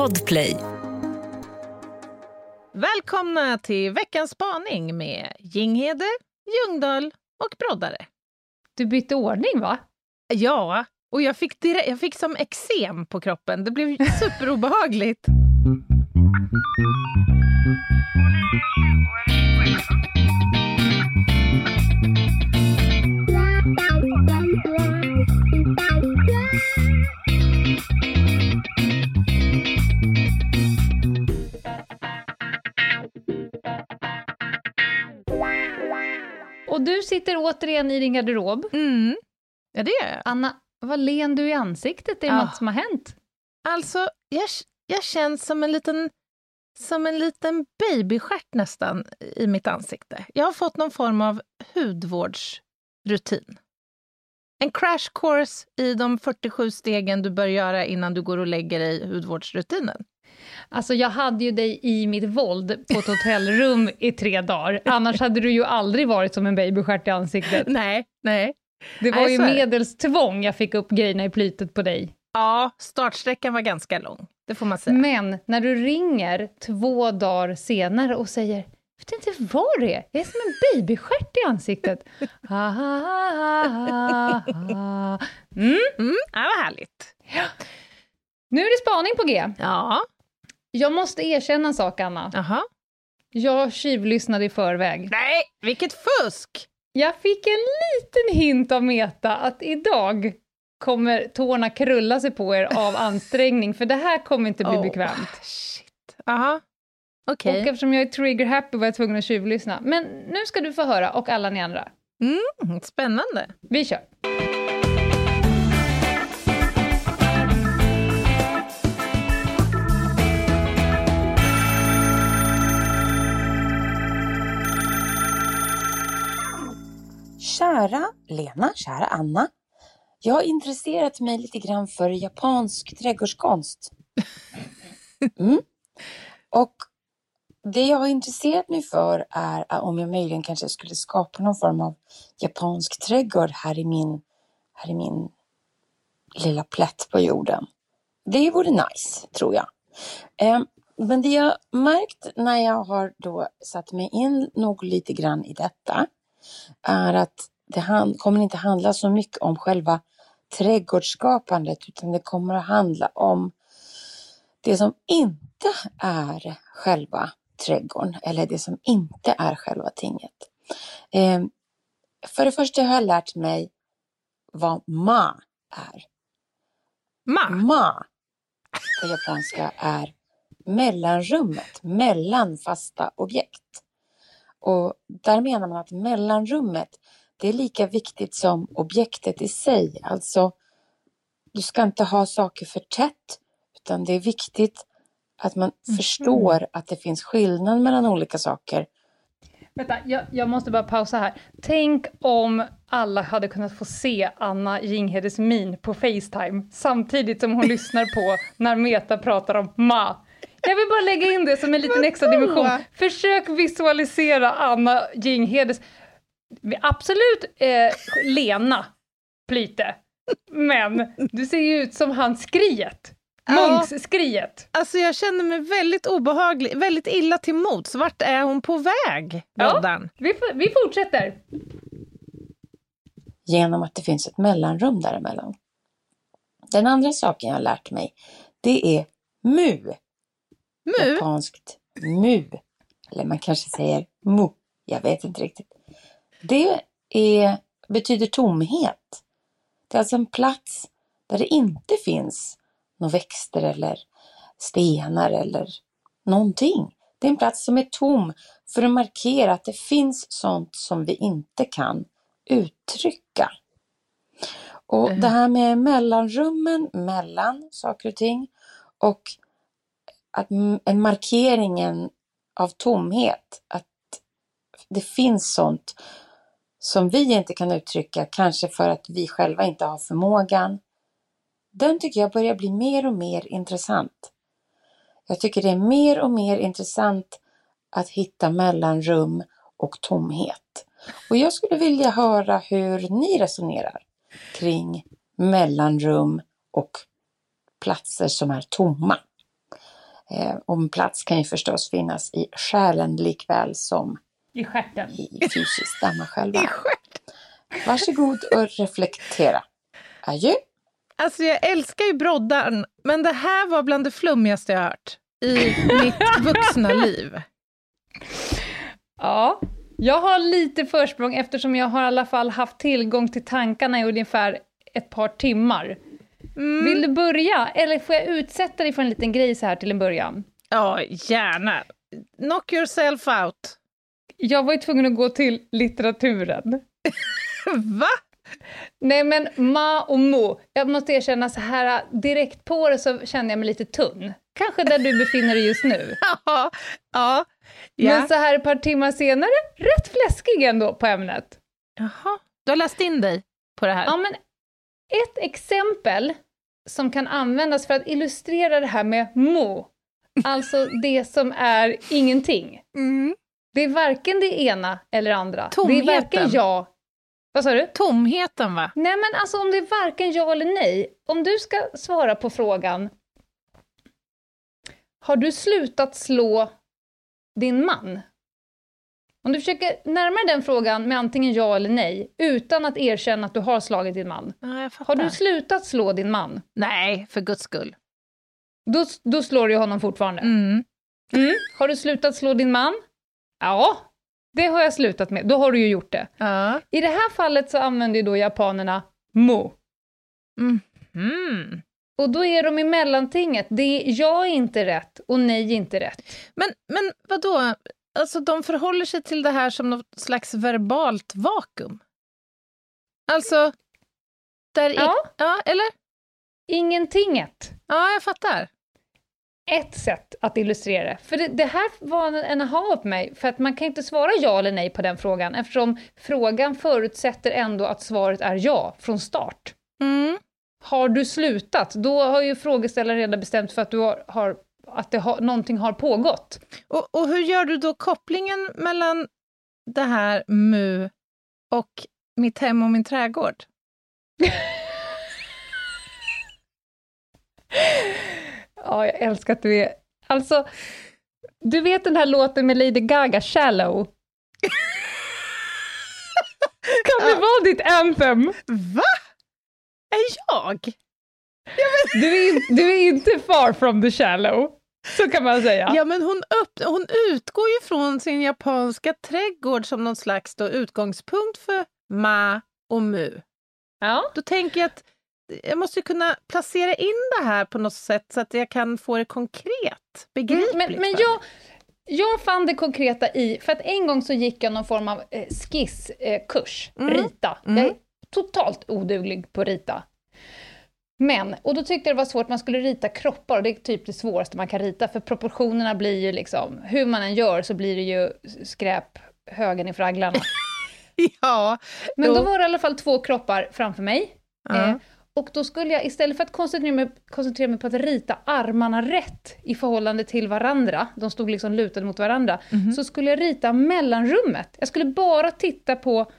Podplay. Välkomna till veckans spaning med Jinghede, Ljungdahl och Broddare. Du bytte ordning va? Ja, och jag fick, direkt, jag fick som eksem på kroppen. Det blev superobehagligt. Och du sitter återigen i din garderob. Mm. Ja, det gör jag. Anna, vad len du i ansiktet? Det är Ja. något som har hänt. Alltså, jag, jag känns som en liten som en liten babystjärt nästan i mitt ansikte. Jag har fått någon form av hudvårdsrutin. En crash course i de 47 stegen du bör göra innan du går och lägger dig i hudvårdsrutinen. Alltså jag hade ju dig i mitt våld på ett hotellrum i tre dagar. Annars hade du ju aldrig varit som en babystjärt i ansiktet. Nej, nej. Det var Nej, ju det. medelstvång jag fick upp grejerna i plytet på dig. Ja, startsträckan var ganska lång. Det får man säga. Men när du ringer två dagar senare och säger vet inte vad det är, jag är som en babystjärt i ansiktet. Ha, ha, ha, ha. Mm. Mm, ja, vad härligt. Nu är det spaning på G. Ja, Jag måste erkänna en sak, Anna. jaha. Jag tjuvlyssnade i förväg. Nej, vilket fusk! Jag fick en liten hint av Meta att idag kommer tårna krulla sig på er av ansträngning, för det här kommer inte bli Åh, bekvämt. Shit. Jaha, okej. Och eftersom jag är trigger-happy var jag tvungen att tjuvlyssna. Men nu ska du få höra, och alla ni andra. Mm, spännande. Vi kör! Kära Lena, kära Anna. Jag har intresserat mig lite grann för japansk trädgårdskonst. Mm. Och det jag har intresserat mig för är att om jag möjligen kanske skulle skapa någon form av japansk trädgård här i min, här i min lilla plätt på jorden. Det vore nice, tror jag. Ehm, Men det jag märkt när jag har då satt mig in nog lite grann i detta är att det han, kommer inte handla så mycket om själva trädgårdsskapandet utan det kommer att handla om det som inte är själva trädgården eller det som inte är själva tinget. Eh, för det första har jag lärt mig vad ma är. Ma. Ma på japanska är mellanrummet mellan fasta objekt. Och där menar man att mellanrummet det är lika viktigt som objektet i sig. Alltså, du ska inte ha saker för tätt utan det är viktigt att man förstår att det finns skillnad mellan olika saker. Vänta, jag, jag måste bara pausa här. Tänk om alla hade kunnat få se Anna Jinghedes min på Facetime samtidigt som hon lyssnar på när Meta pratar om Ma. Jag vill bara lägga in det som en liten extra dimension. Försök visualisera Anna Jinghedes, absolut eh, Lena Plyte, men du ser ju ut som han skriet. Ja. Munksskriet. Alltså jag känner mig väldigt obehaglig, väldigt illa till mots. Vart är hon på väg, Ja. Roddan? Vi, f- vi fortsätter. genom att det finns ett mellanrum däremellan. Den andra saken jag har lärt mig, det är mu. Mu? Japanskt mu. Eller man kanske säger mu. Jag vet inte riktigt. Det är, betyder tomhet. Det är alltså en plats där det inte finns några växter eller stenar eller någonting. Det är en plats som är tom för att markera att det finns sånt som vi inte kan uttrycka. Och det här med mellanrummen mellan saker och ting och att en markeringen av tomhet, att det finns sånt som vi inte kan uttrycka, kanske för att vi själva inte har förmågan. Den tycker jag börjar bli mer och mer intressant. Jag tycker det är mer och mer intressant att hitta mellanrum och tomhet. Och jag skulle vilja höra hur ni resonerar kring mellanrum och platser som är tomma. Eh, och en plats kan ju förstås finnas i själen likväl som I stjärten. i fysiskt, där man själv I är. Varsågod och reflektera. Adjö. Alltså jag älskar ju broddarn, men det här var bland det flummigaste jag hört i mitt vuxna liv. Ja, jag har lite försprång eftersom jag har i alla fall haft tillgång till tankarna i ungefär ett par timmar. Mm. Vill du börja? Eller får jag utsätta dig för en liten grej så här till en början? Ja, gärna. Knock yourself out. Jag var ju tvungen att gå till litteraturen. Va? Nej men ma och mo, jag måste erkänna så här direkt på det så känner jag mig lite tunn. Kanske där du befinner dig just nu. Ja. ja. ja. Men så här ett par timmar senare, rätt fläskig ändå på ämnet. Jaha. Du har läst in dig på det här? Ja men ett exempel som kan användas för att illustrera det här med mo, alltså det som är ingenting. Mm. Det är varken det ena eller andra. Det Tomheten. är varken ja... Vad sa du? Tomheten, va? Nej men alltså om det är varken ja eller nej. Om du ska svara på frågan Har du slutat slå din man? Om du försöker närma dig den frågan med antingen ja eller nej utan att erkänna att du har slagit din man. Ja. Har du slutat slå din man? Nej, för guds skull. Då, då slår du honom fortfarande. Mm. Mm. Har du slutat slå din man? Ja, det har jag slutat med. Då har du ju gjort det. Ja. I det här fallet så använder ju då japanerna mo. Mm. Och då är de i mellantinget. Det är ja inte rätt och nej inte rätt. Men, men vad då? Alltså, de förhåller sig till det här som något slags verbalt vakuum. Alltså, där Ja. I, ja, eller? Ingentinget. Ja, jag fattar. Ett sätt att illustrera. För det, det här var en, en aha på mig, för att man kan inte svara ja eller nej på den frågan, eftersom frågan förutsätter ändå att svaret är ja från start. Mm. Har du slutat? Då har ju frågeställaren redan bestämt för att, du har, har, att det har, någonting har pågått. Och, och hur gör du då kopplingen mellan det här mu och mitt hem och min trädgård? Ja, jag älskar att du är... Alltså, du vet den här låten med Lady Gaga, Shallow? kan det vara ditt anthem? Va? Är jag? Du är, du är inte far from the shallow, så kan man säga. Ja, men hon, upp, hon utgår ju från sin japanska trädgård som någon slags då utgångspunkt för ma och mu. Ja. Då tänker jag att jag måste kunna placera in det här på något sätt så att jag kan få det konkret, begripligt. Mm, Men, men jag, jag fann det konkreta i, för att en gång så gick jag någon form av eh, skisskurs, eh, Mm. rita. Mm. Jag är totalt oduglig på att rita. Men, och då tyckte jag det var svårt, man skulle rita kroppar och det är typ det svåraste man kan rita för proportionerna blir ju liksom, hur man än gör så blir det ju skräp högen i fragglarna. Ja, Men Jo. då var det i alla fall två kroppar framför mig. Ja. Eh, och då skulle jag istället för att koncentrera mig, koncentrera mig på att rita armarna rätt i förhållande till varandra, de stod liksom lutade mot varandra, Mhm. så skulle jag rita mellanrummet. Jag skulle bara titta på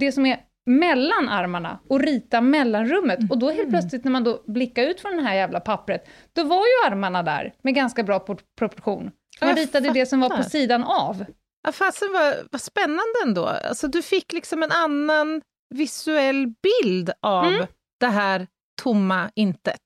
det som är mellan armarna och rita mellanrummet. Och då helt plötsligt när man då blickar ut från det här jävla pappret, då var ju armarna där med ganska bra por- proportion. För jag ritade det som var på fattar. sidan av. Ja, fasen vad, vad spännande ändå. Alltså, du fick liksom en annan visuell bild av Mm. det här tomma intet.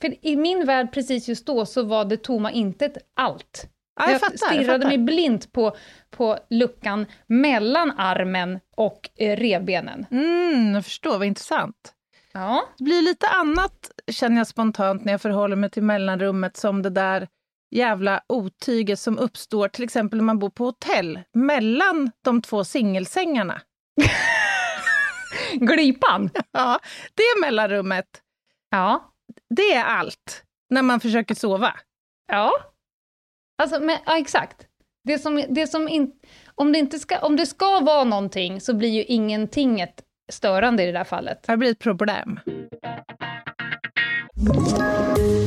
För i min värld precis just då så var det tomma intet allt. Ja, jag, fattar. stirrade jag fattar. mig blint på, på luckan mellan armen och eh, revbenen. Mm, jag förstår, vad intressant. Ja. Det blir lite annat, känner jag spontant, när jag förhåller mig till mellanrummet som det där jävla otyget som uppstår till exempel när man bor på hotell, mellan de två singelsängarna. Glipan! Ja, det mellanrummet, Ja. det är allt när man försöker sova. Ja. Alltså, men, ja, exakt. Det som, det som in, om, det inte ska, om det ska vara någonting så blir ju ingentinget störande i det där fallet. Det blir ett problem.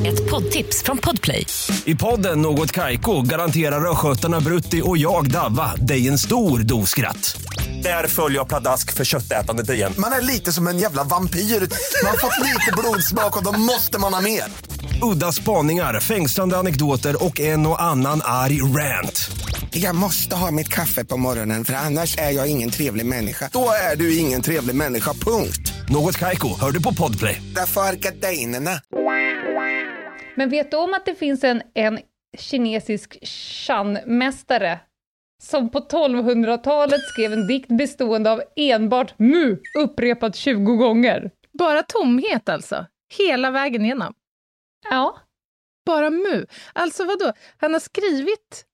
Ett poddtips från Podplay. I podden Något Kaiko garanterar östgötarna Brutti och jag, Davva, dig en stor dos skratt. Där följer jag pladask för köttätandet igen. Man är lite som en jävla vampyr. Man har fått lite blodsmak och då måste man ha mer. Udda spaningar, fängslande anekdoter och en och annan arg rant. Jag måste ha mitt kaffe på morgonen för annars är jag ingen trevlig människa. Då är du ingen trevlig människa, punkt. Något Kaiko, hör du på Podplay. Därför är gardinerna. Men vet du om att det finns en, en kinesisk Shan-mästare som på 1200-talet skrev en dikt bestående av enbart mu upprepat 20 gånger? Bara tomhet alltså, hela vägen igenom. Ja. Bara mu. Alltså vad då? Han har skrivit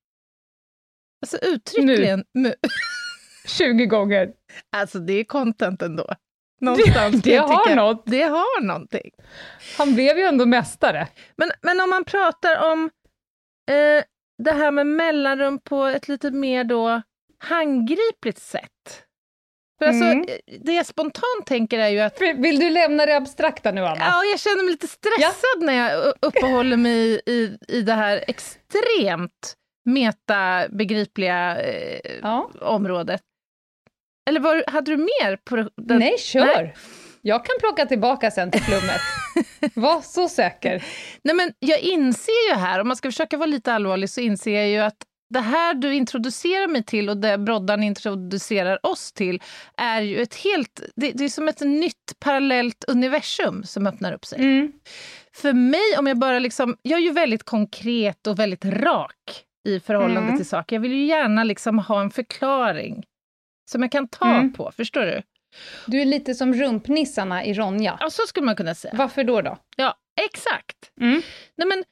alltså uttryckligen mu. 20 gånger. Alltså det är content ändå. Någonstans det, det har tycka. något. Det har någonting. Han blev ju ändå mästare. Men, men om man pratar om eh, det här med mellanrum på ett lite mer då handgripligt sätt. För alltså, Mm. eh, det jag spontant tänker är ju att Vill du lämna det abstrakta nu, Anna? ja, jag känner mig lite stressad när jag uppehåller mig i, i, i det här extremt metabegripliga eh, Ja. området. Eller var, hade du mer? på den? Nej, kör! Nej. Jag kan plocka tillbaka sen till flummet. Var så säker. Nej, men jag inser ju här, om man ska försöka vara lite allvarlig, så inser jag ju att det här du introducerar mig till och det Broddan introducerar oss till är ju ett helt... Det, det är som ett nytt parallellt universum som öppnar upp sig. Mm. För mig, om jag bara liksom... Jag är ju väldigt konkret och väldigt rak i förhållande Mm. till saker. Jag vill ju gärna liksom ha en förklaring som jag kan ta Mm. på. Förstår du? Du är lite som rumpnissarna i Ronja. Ja, så skulle man kunna säga. Varför då? då? Ja, exakt. Mm. Nej, men,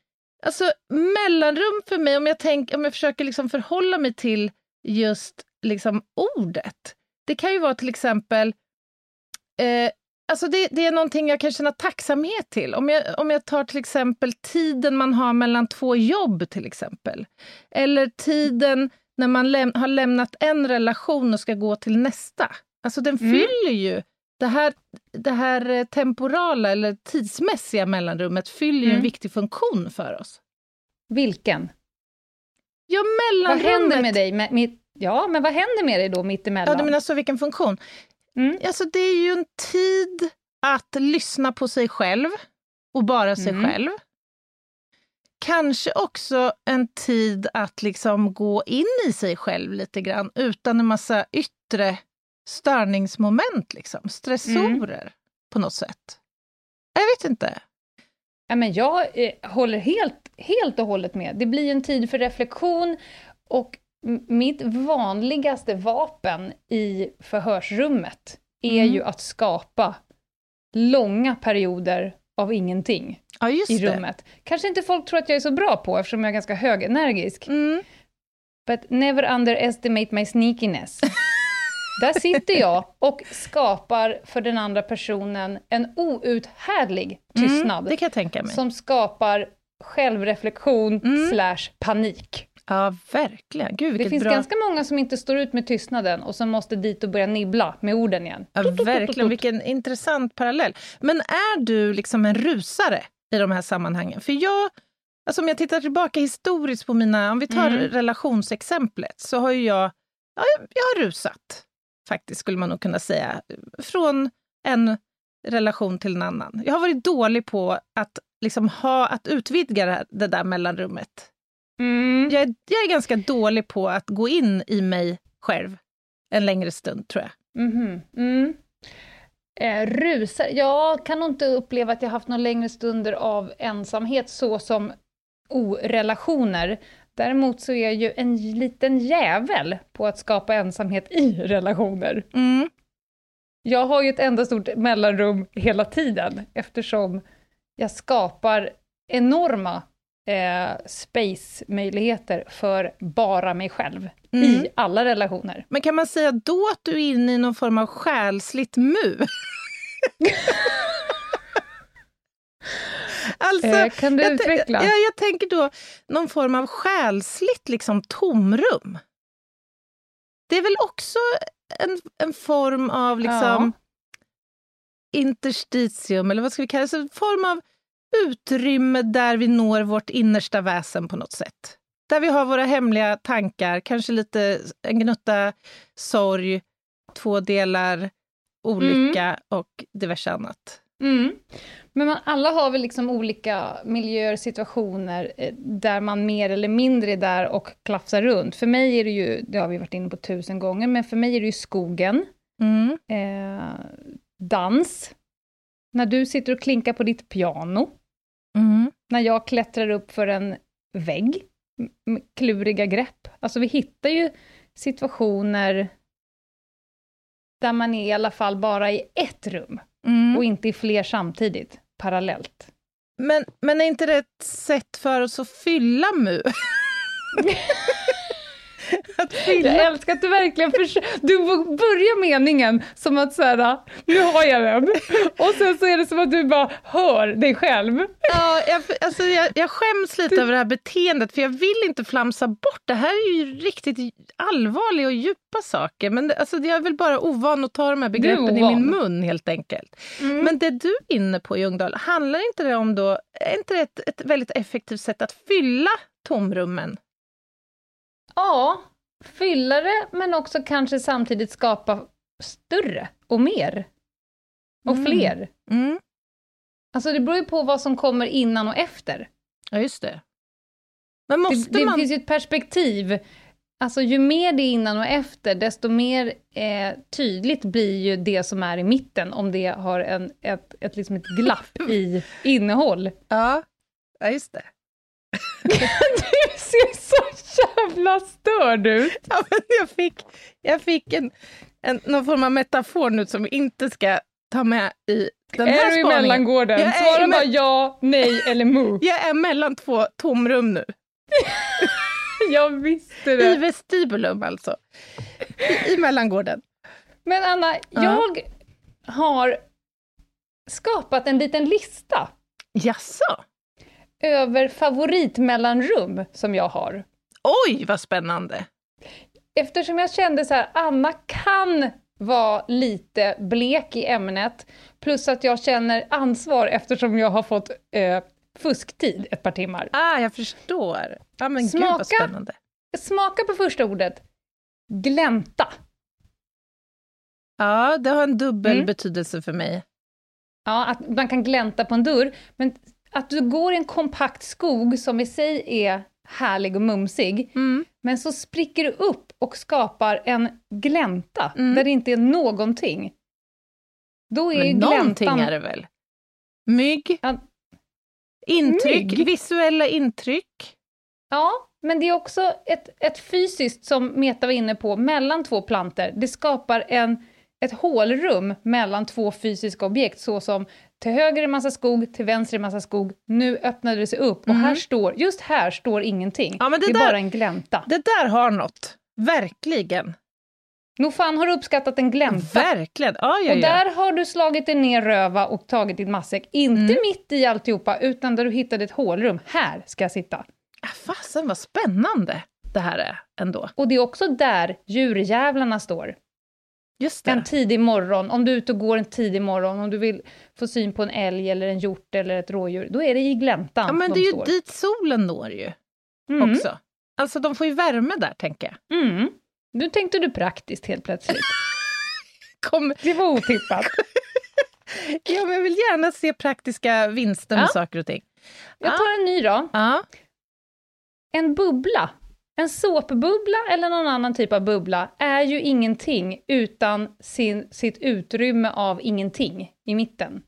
alltså, mellanrum för mig, om jag, tänk, om jag försöker liksom förhålla mig till just liksom, ordet. Det kan ju vara till exempel... Eh, alltså det, det är någonting jag kan känna tacksamhet till. Om jag, om jag tar till exempel tiden man har mellan två jobb, till exempel. Eller tiden när man läm har lämnat en relation och ska gå till nästa. Alltså den Mm. fyller ju... Det här, det här eh, temporala eller tidsmässiga mellanrummet fyller ju en Mm. viktig funktion för oss. Vilken? Ja, Vad mellanrummet... händer med dig? Med, mitt, ja, men vad händer med dig då mittemellan? Ja, du menar så, vilken funktion? Mm. Alltså, det är ju en tid att lyssna på sig själv och bara sig Mm. själv. Kanske också en tid att liksom gå in i sig själv lite grann utan en massa yttre störningsmoment, liksom. stressorer Mm. på något sätt. Jag vet inte. Ja, men jag eh, håller helt, helt och hållet med. Det blir en tid för reflektion och mitt vanligaste vapen i förhörsrummet är Mm. ju att skapa långa perioder av ingenting Ja, i det. rummet. Kanske inte folk tror att jag är så bra på eftersom jag är ganska högenergisk. Mm. But never underestimate my sneakiness. Där sitter jag och skapar för den andra personen en outhärdlig tystnad. Mm, det kan jag tänka mig. som skapar självreflektion Mm. slash panik. Ja, verkligen. Gud, Det finns bra... ganska många som inte står ut med tystnaden och som måste dit och börja nibbla med orden igen. Ja, verkligen, vilken intressant parallell. Men är du liksom en rusare i de här sammanhangen? För jag, alltså om jag tittar tillbaka historiskt på mina, om vi tar Mm. relationsexemplet, så har jag, ja, jag har rusat, faktiskt skulle man nog kunna säga, från en relation till en annan. Jag har varit dålig på att liksom ha, att utvidga det, där mellanrummet. Mm. Jag är, jag är ganska dålig på att gå in i mig själv en längre stund, tror jag. Mhm. Mm. Eh, rusar, jag kan nog inte uppleva att jag haft några längre stunder av ensamhet så som orelationer. Däremot så är jag ju en liten jävel på att skapa ensamhet i relationer. Mm. Jag har ju ett enda stort mellanrum hela tiden eftersom jag skapar enorma eh, space-möjligheter för bara mig själv Mm. i alla relationer. Men kan man säga då att du är inne i någon form av själsligt mu? alltså, Eh, kan du jag, utveckla? Ja, jag tänker då någon form av själsligt liksom, tomrum. Det är väl också en, en form av liksom, interstitium, eller vad ska vi kalla det? Så En form av utrymme där vi når vårt innersta väsen på något sätt. Där vi har våra hemliga tankar, kanske lite en gnutta sorg, två delar olycka och diverse annat. Mm. Men man, alla har väl liksom olika miljöer, situationer eh, där man mer eller mindre är där och klafsar runt. För mig är det ju, det har vi varit inne på tusen gånger, men för mig är det ju skogen, Mm. eh, dans, när du sitter och klinkar på ditt piano, Mm. när jag klättrar upp för en vägg med kluriga grepp. Alltså vi hittar ju situationer där man är i alla fall bara i ett rum Mm. och inte i fler samtidigt, parallellt. Men, men är inte det ett sätt för oss att fylla mu? att fylla... Jag älskar att du verkligen försöker... Du börjar meningen som att så här, nu har jag den. Och sen så är det som att du bara hör dig själv. Ja, jag, alltså jag, jag skäms lite över det här beteendet, för jag vill inte flamsa bort. Det här är ju riktigt allvarliga och djupa saker. Men det, alltså, jag är väl bara ovan att ta de här begreppen i min mun, helt enkelt. Men det du är inne på, Ljungdahl, handlar inte det om då... Är inte det ett, ett väldigt effektivt sätt att fylla tomrummen? Ja, fylla det, men också kanske samtidigt skapa större och mer. Och Mm. fler. Mm. Alltså det beror ju på vad som kommer innan och efter. Ja, just det. Men måste det, det man... finns ju ett perspektiv. Alltså ju mer det är innan och efter, desto mer eh, tydligt blir ju det som är i mitten, om det har en, ett, ett, liksom ett glapp i innehåll. Ja. ja, just det. Du ser så jävla störd ut! Ja, men jag fick, jag fick en, en, någon form av metafor nu som vi inte ska ta med i den här är du i spaningen. mellangården? Jag Svara i bara ja, nej eller mu. Jag är mellan två tomrum nu. Jag visste I det. vestibulum alltså. I, i mellangården. Men Anna, Ja. jag har skapat en liten lista Jaså? Över favoritmellanrum som jag har. Oj, vad spännande. Eftersom jag kände så här, Anna kan vara lite blek i ämnet, plus att jag känner ansvar eftersom jag har fått eh, fusktid ett par timmar. Ah, jag förstår. Ja, men gud Smaka. vad spännande. Smaka på första ordet. Glänta. Ja, det har en dubbel Mm. betydelse för mig. Ja, att man kan glänta på en dörr, men att du går i en kompakt skog som i sig är härlig och mumsig, Mm. men så spricker du upp och skapar en glänta, Mm. där det inte är någonting. Då är ju Men någonting gläntan... är det väl? Mygg? Ja. Intryck? Mygg? Visuella intryck? Ja, men det är också ett, ett fysiskt, som Meta var inne på, mellan två planter. Det skapar en, ett hålrum mellan två fysiska objekt, så som till höger är massa skog, till vänster är massa skog. Nu öppnade det sig upp och Mm. här står, just här står ingenting. Ja, det det är där- bara en glänta. Det där har något. Verkligen. Nog fan har du uppskattat en glänta. Verkligen. Ja, ja, Och ja. där har du slagit dig ner röva och tagit din matsäck. Inte Mm. mitt i alltihopa, utan där du hittade ett hålrum. Här ska jag sitta. Ah, Fasen vad spännande det här är ändå. Och det är också där djurjävlarna står. En tidig morgon, om du är ute och går en tidig morgon, om du vill få syn på en älg eller en hjort eller ett rådjur, då är det i gläntan ja, men de det är ju står. dit solen når ju Mm. också. Alltså de får ju värme där, tänker jag. Mm. Nu tänkte du praktiskt helt plötsligt. Kom, Det var otippat. ja, men jag vill gärna se praktiska vinster med Ja. saker och ting. Jag tar en ny då. Ja. En bubbla. En såpbubbla eller någon annan typ av bubbla är ju ingenting utan sin, sitt utrymme av ingenting i mitten.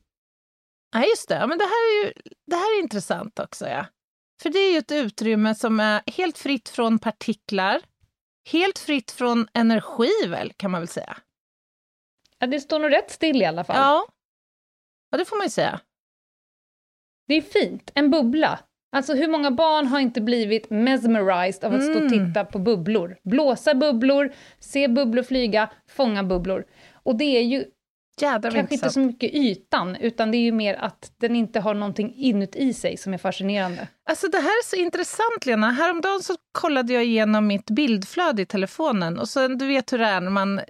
Ja, just det. Men det, här är ju, det här är intressant också. Ja. För det är ju ett utrymme som är helt fritt från partiklar, helt fritt från energi, väl, kan man väl säga. Ja, det står nog rätt still i alla fall. Ja, ja det får man ju säga. Det är fint. En bubbla. Alltså hur många barn har inte blivit mesmerized av att stå och Mm. titta på bubblor? Blåsa bubblor, se bubblor flyga, fånga bubblor. Och det är ju Jädrar kanske inte så mycket ytan, utan det är ju mer att den inte har någonting inuti sig som är fascinerande. Alltså det här är så intressant, Lena. Häromdagen så kollade jag igenom mitt bildflöde i telefonen. Och så, du vet hur det är när man eh,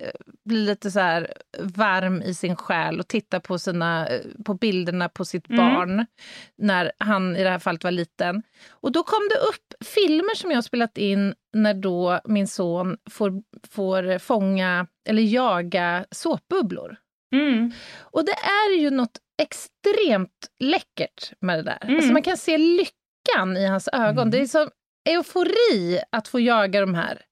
blir lite så här varm i sin själ och tittar på, sina, eh, på bilderna på sitt Mm. barn när han i det här fallet var liten. Och då kom det upp filmer som jag spelat in när då min son får, får fånga eller jaga såpbubblor. Mm. Och det är ju något extremt läckert med det där. Mm. Alltså man kan se lyckan i hans ögon. Mm. Det är som eufori att få jaga de här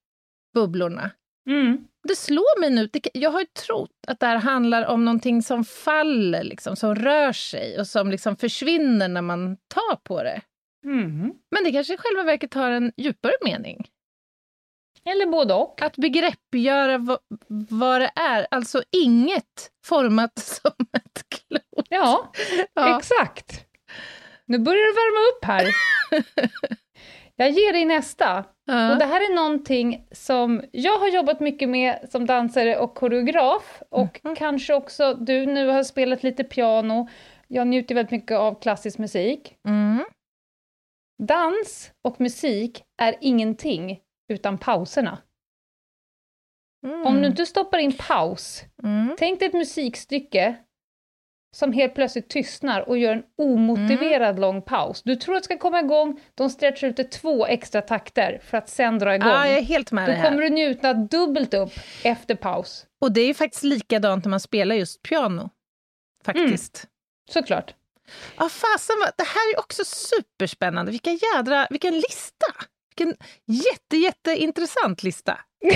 bubblorna. Mm. Det slår mig nu, jag har ju trott att det här handlar om någonting som faller, liksom, som rör sig och som liksom försvinner när man tar på det. Mm. Men det kanske i själva verket har en djupare mening. Eller både och. Att begreppgöra vad, vad det är, alltså inget format som ett klot. Ja, Ja. exakt. Nu börjar det värma upp här. Jag ger dig nästa. Ja. Och det här är någonting som jag har jobbat mycket med som dansare och koreograf och Mhm. kanske också du nu har spelat lite piano. Jag njuter väldigt mycket av klassisk musik. Mm. Dans och musik är ingenting utan pauserna. Mm. Om du inte stoppar in paus, Mm. tänk dig ett musikstycke som helt plötsligt tystnar och gör en omotiverad lång paus. Du tror att det ska komma igång, de stretchar ut det två extra takter för att sen dra igång. Ja, jag är helt med Då här. kommer du njuta dubbelt upp efter paus. Och det är ju faktiskt likadant när man spelar just piano. Faktiskt. Såklart. Ja, fasen, vad- det här är också superspännande. Vilka jädra, vilken lista! Vilken jätte, jätteintressant lista.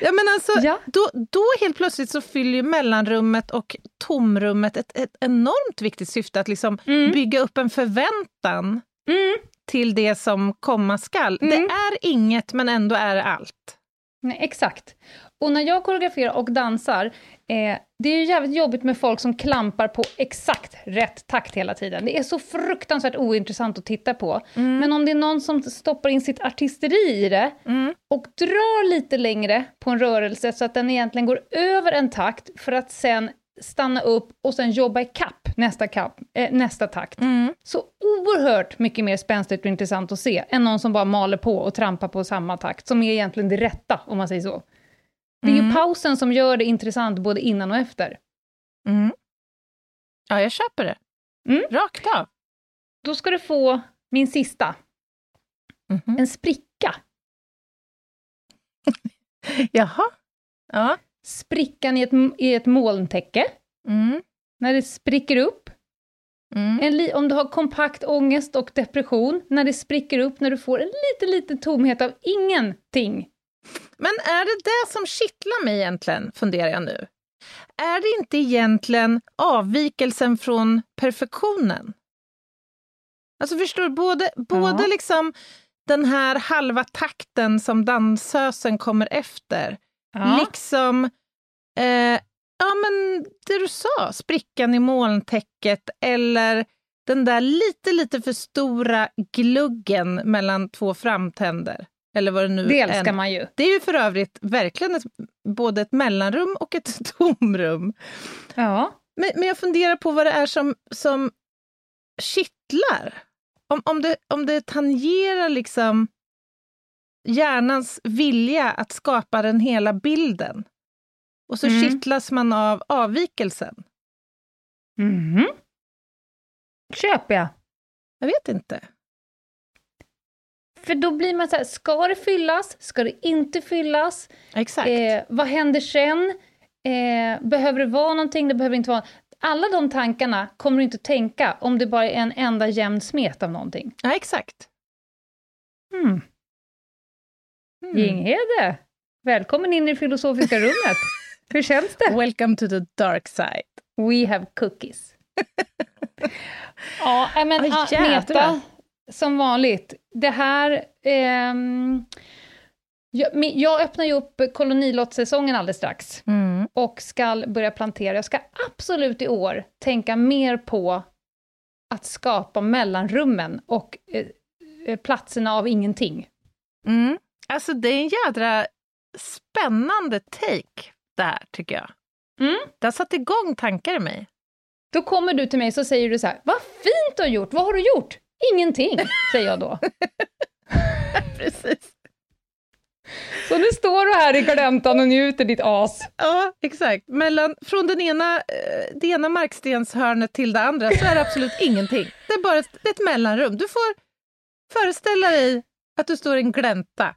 ja, men alltså, Ja. då, då helt plötsligt så fyller mellanrummet och tomrummet ett, ett enormt viktigt syfte att liksom Mm. bygga upp en förväntan Mm. till det som komma skall. Mm. Det är inget, men ändå är det allt. Nej, exakt. Och när jag koreograferar och dansar, eh, det är ju jävligt jobbigt med folk som klampar på exakt rätt takt hela tiden. Det är så fruktansvärt ointressant att titta på. Men om det är någon som stoppar in sitt artisteri i det Mm. och drar lite längre på en rörelse så att den egentligen går över en takt för att sen stanna upp och sen jobba i kapp nästa, kapp, eh, nästa takt. Mm. Så oerhört mycket mer spänstigt och intressant att se än någon som bara maler på och trampar på samma takt, som är egentligen det rätta, om man säger så. Det är ju Mm. pausen som gör det intressant både innan och efter. Mm. Ja, jag köper det. Mm. Rakt av. Då ska du få min sista, Mhm. en spricka. Jaha. Ja. Sprickan i ett, i ett molntäcke, Mm. när det spricker upp. Mm. En li- om du har kompakt ångest och depression, när det spricker upp, när du får en liten, liten tomhet av ingenting. Men är det det som kittlar mig egentligen, funderar jag nu? Är det inte egentligen avvikelsen från perfektionen? Alltså förstår du, både, både Ja. liksom den här halva takten som dansösen kommer efter, liksom eh, ja, men det du sa, sprickan i molntäcket eller den där lite, lite för stora gluggen mellan två framtänder. Eller vad det nu det än älskar man ju. det är ju för övrigt verkligen ett, både ett mellanrum och ett tomrum. Ja. Men, men jag funderar på vad det är som, som kittlar. Om, om, det, om det tangerar liksom hjärnans vilja att skapa den hela bilden. Och så Mm. kittlas man av avvikelsen. Mhm. Köper jag. Jag vet inte. För då blir man så här, ska det fyllas? Ska det inte fyllas? Exakt. Eh, vad händer sen? Eh, behöver det vara någonting? Det behöver inte vara... Alla de tankarna kommer du inte tänka om det bara är en enda jämn smet av någonting. Ja, exakt. Hmm. Mm. Ginghede, välkommen in i det filosofiska rummet. Hur känns det? Welcome to the dark side. We have cookies. ja, men Oj, ah. Meta, som vanligt. Det här... ehm, jag, jag öppnar ju upp kolonilottssäsongen alldeles strax Mm. och ska börja plantera. Jag ska absolut i år tänka mer på att skapa mellanrummen och eh, eh, platserna av ingenting. Mm. Alltså det är en jädra spännande take där, tycker jag. Mm. Det har satt igång tankar i mig. Då kommer du till mig så säger du så här, vad fint du har gjort, vad har du gjort? Ingenting, säger jag då. Precis. Så nu står du här i gläntan och njuter ditt as. Ja, exakt. Mellan, från den ena, eh, det ena markstenshörnet till det andra så är det absolut ingenting. Det är bara ett, ett mellanrum. Du får föreställa dig att du står i en glänta.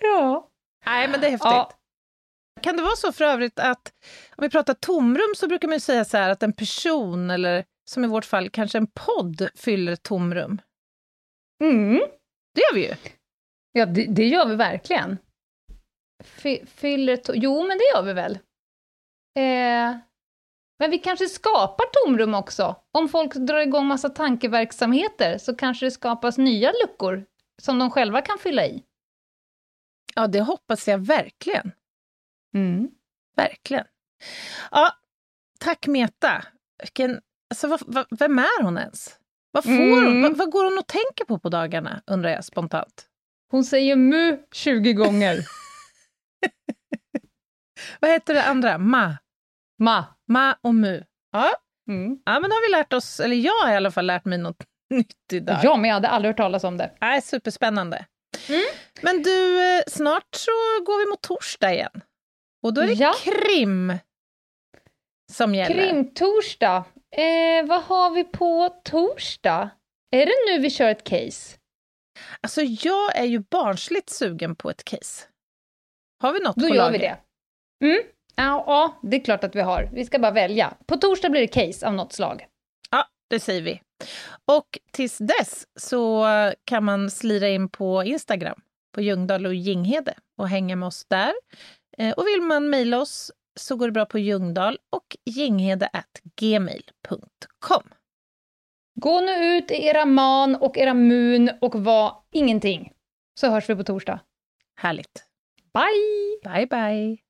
Ja. Nej, men det är häftigt. ja. Kan det vara så för övrigt att om vi pratar tomrum så brukar man ju säga så här att en person eller som i vårt fall kanske en podd fyller ett tomrum. Mm. Det gör vi ju. Ja, det, det gör vi verkligen. Fy, fyller to- Jo, men det gör vi väl. Eh, men vi kanske skapar tomrum också. Om folk drar igång massa tankeverksamheter så kanske det skapas nya luckor som de själva kan fylla i. Ja, det hoppas jag verkligen. Mm. Verkligen. Ja, tack Meta. Vilken, alltså, vad, vad, vem är hon ens? Vad, får hon, Mm. vad, vad går hon och tänker på på dagarna, undrar jag spontant. Hon säger mu 20 gånger. Vad heter det andra? Ma. Ma. Ma och mu. Ja, Mm. ja men då har vi lärt oss, eller jag har i alla fall lärt mig något nytt idag. Ja, men jag hade aldrig hört talas om det. Nej, superspännande. Mm. Men du, eh, snart så går vi mot torsdag igen. Och då är det Ja. krim som gäller. Krimtorsdag. Eh, vad har vi på torsdag? Är det nu vi kör ett case? Alltså jag är ju barnsligt sugen på ett case. Har vi något Då på gör lager? vi det. Mm. Ja, ja, det är klart att vi har. Vi ska bara välja. På torsdag blir det case av något slag. Ja, det säger vi. Och tills dess så kan man slira in på Instagram, på Ljungdahl och Ginghede och hänga med oss där. Eh, Och vill man mejla oss så går det bra på ljungdahl och ginghede.gmail.com. Gå nu ut i era man och era mun och var ingenting. Så hörs vi på torsdag. Härligt. Bye! Bye, bye.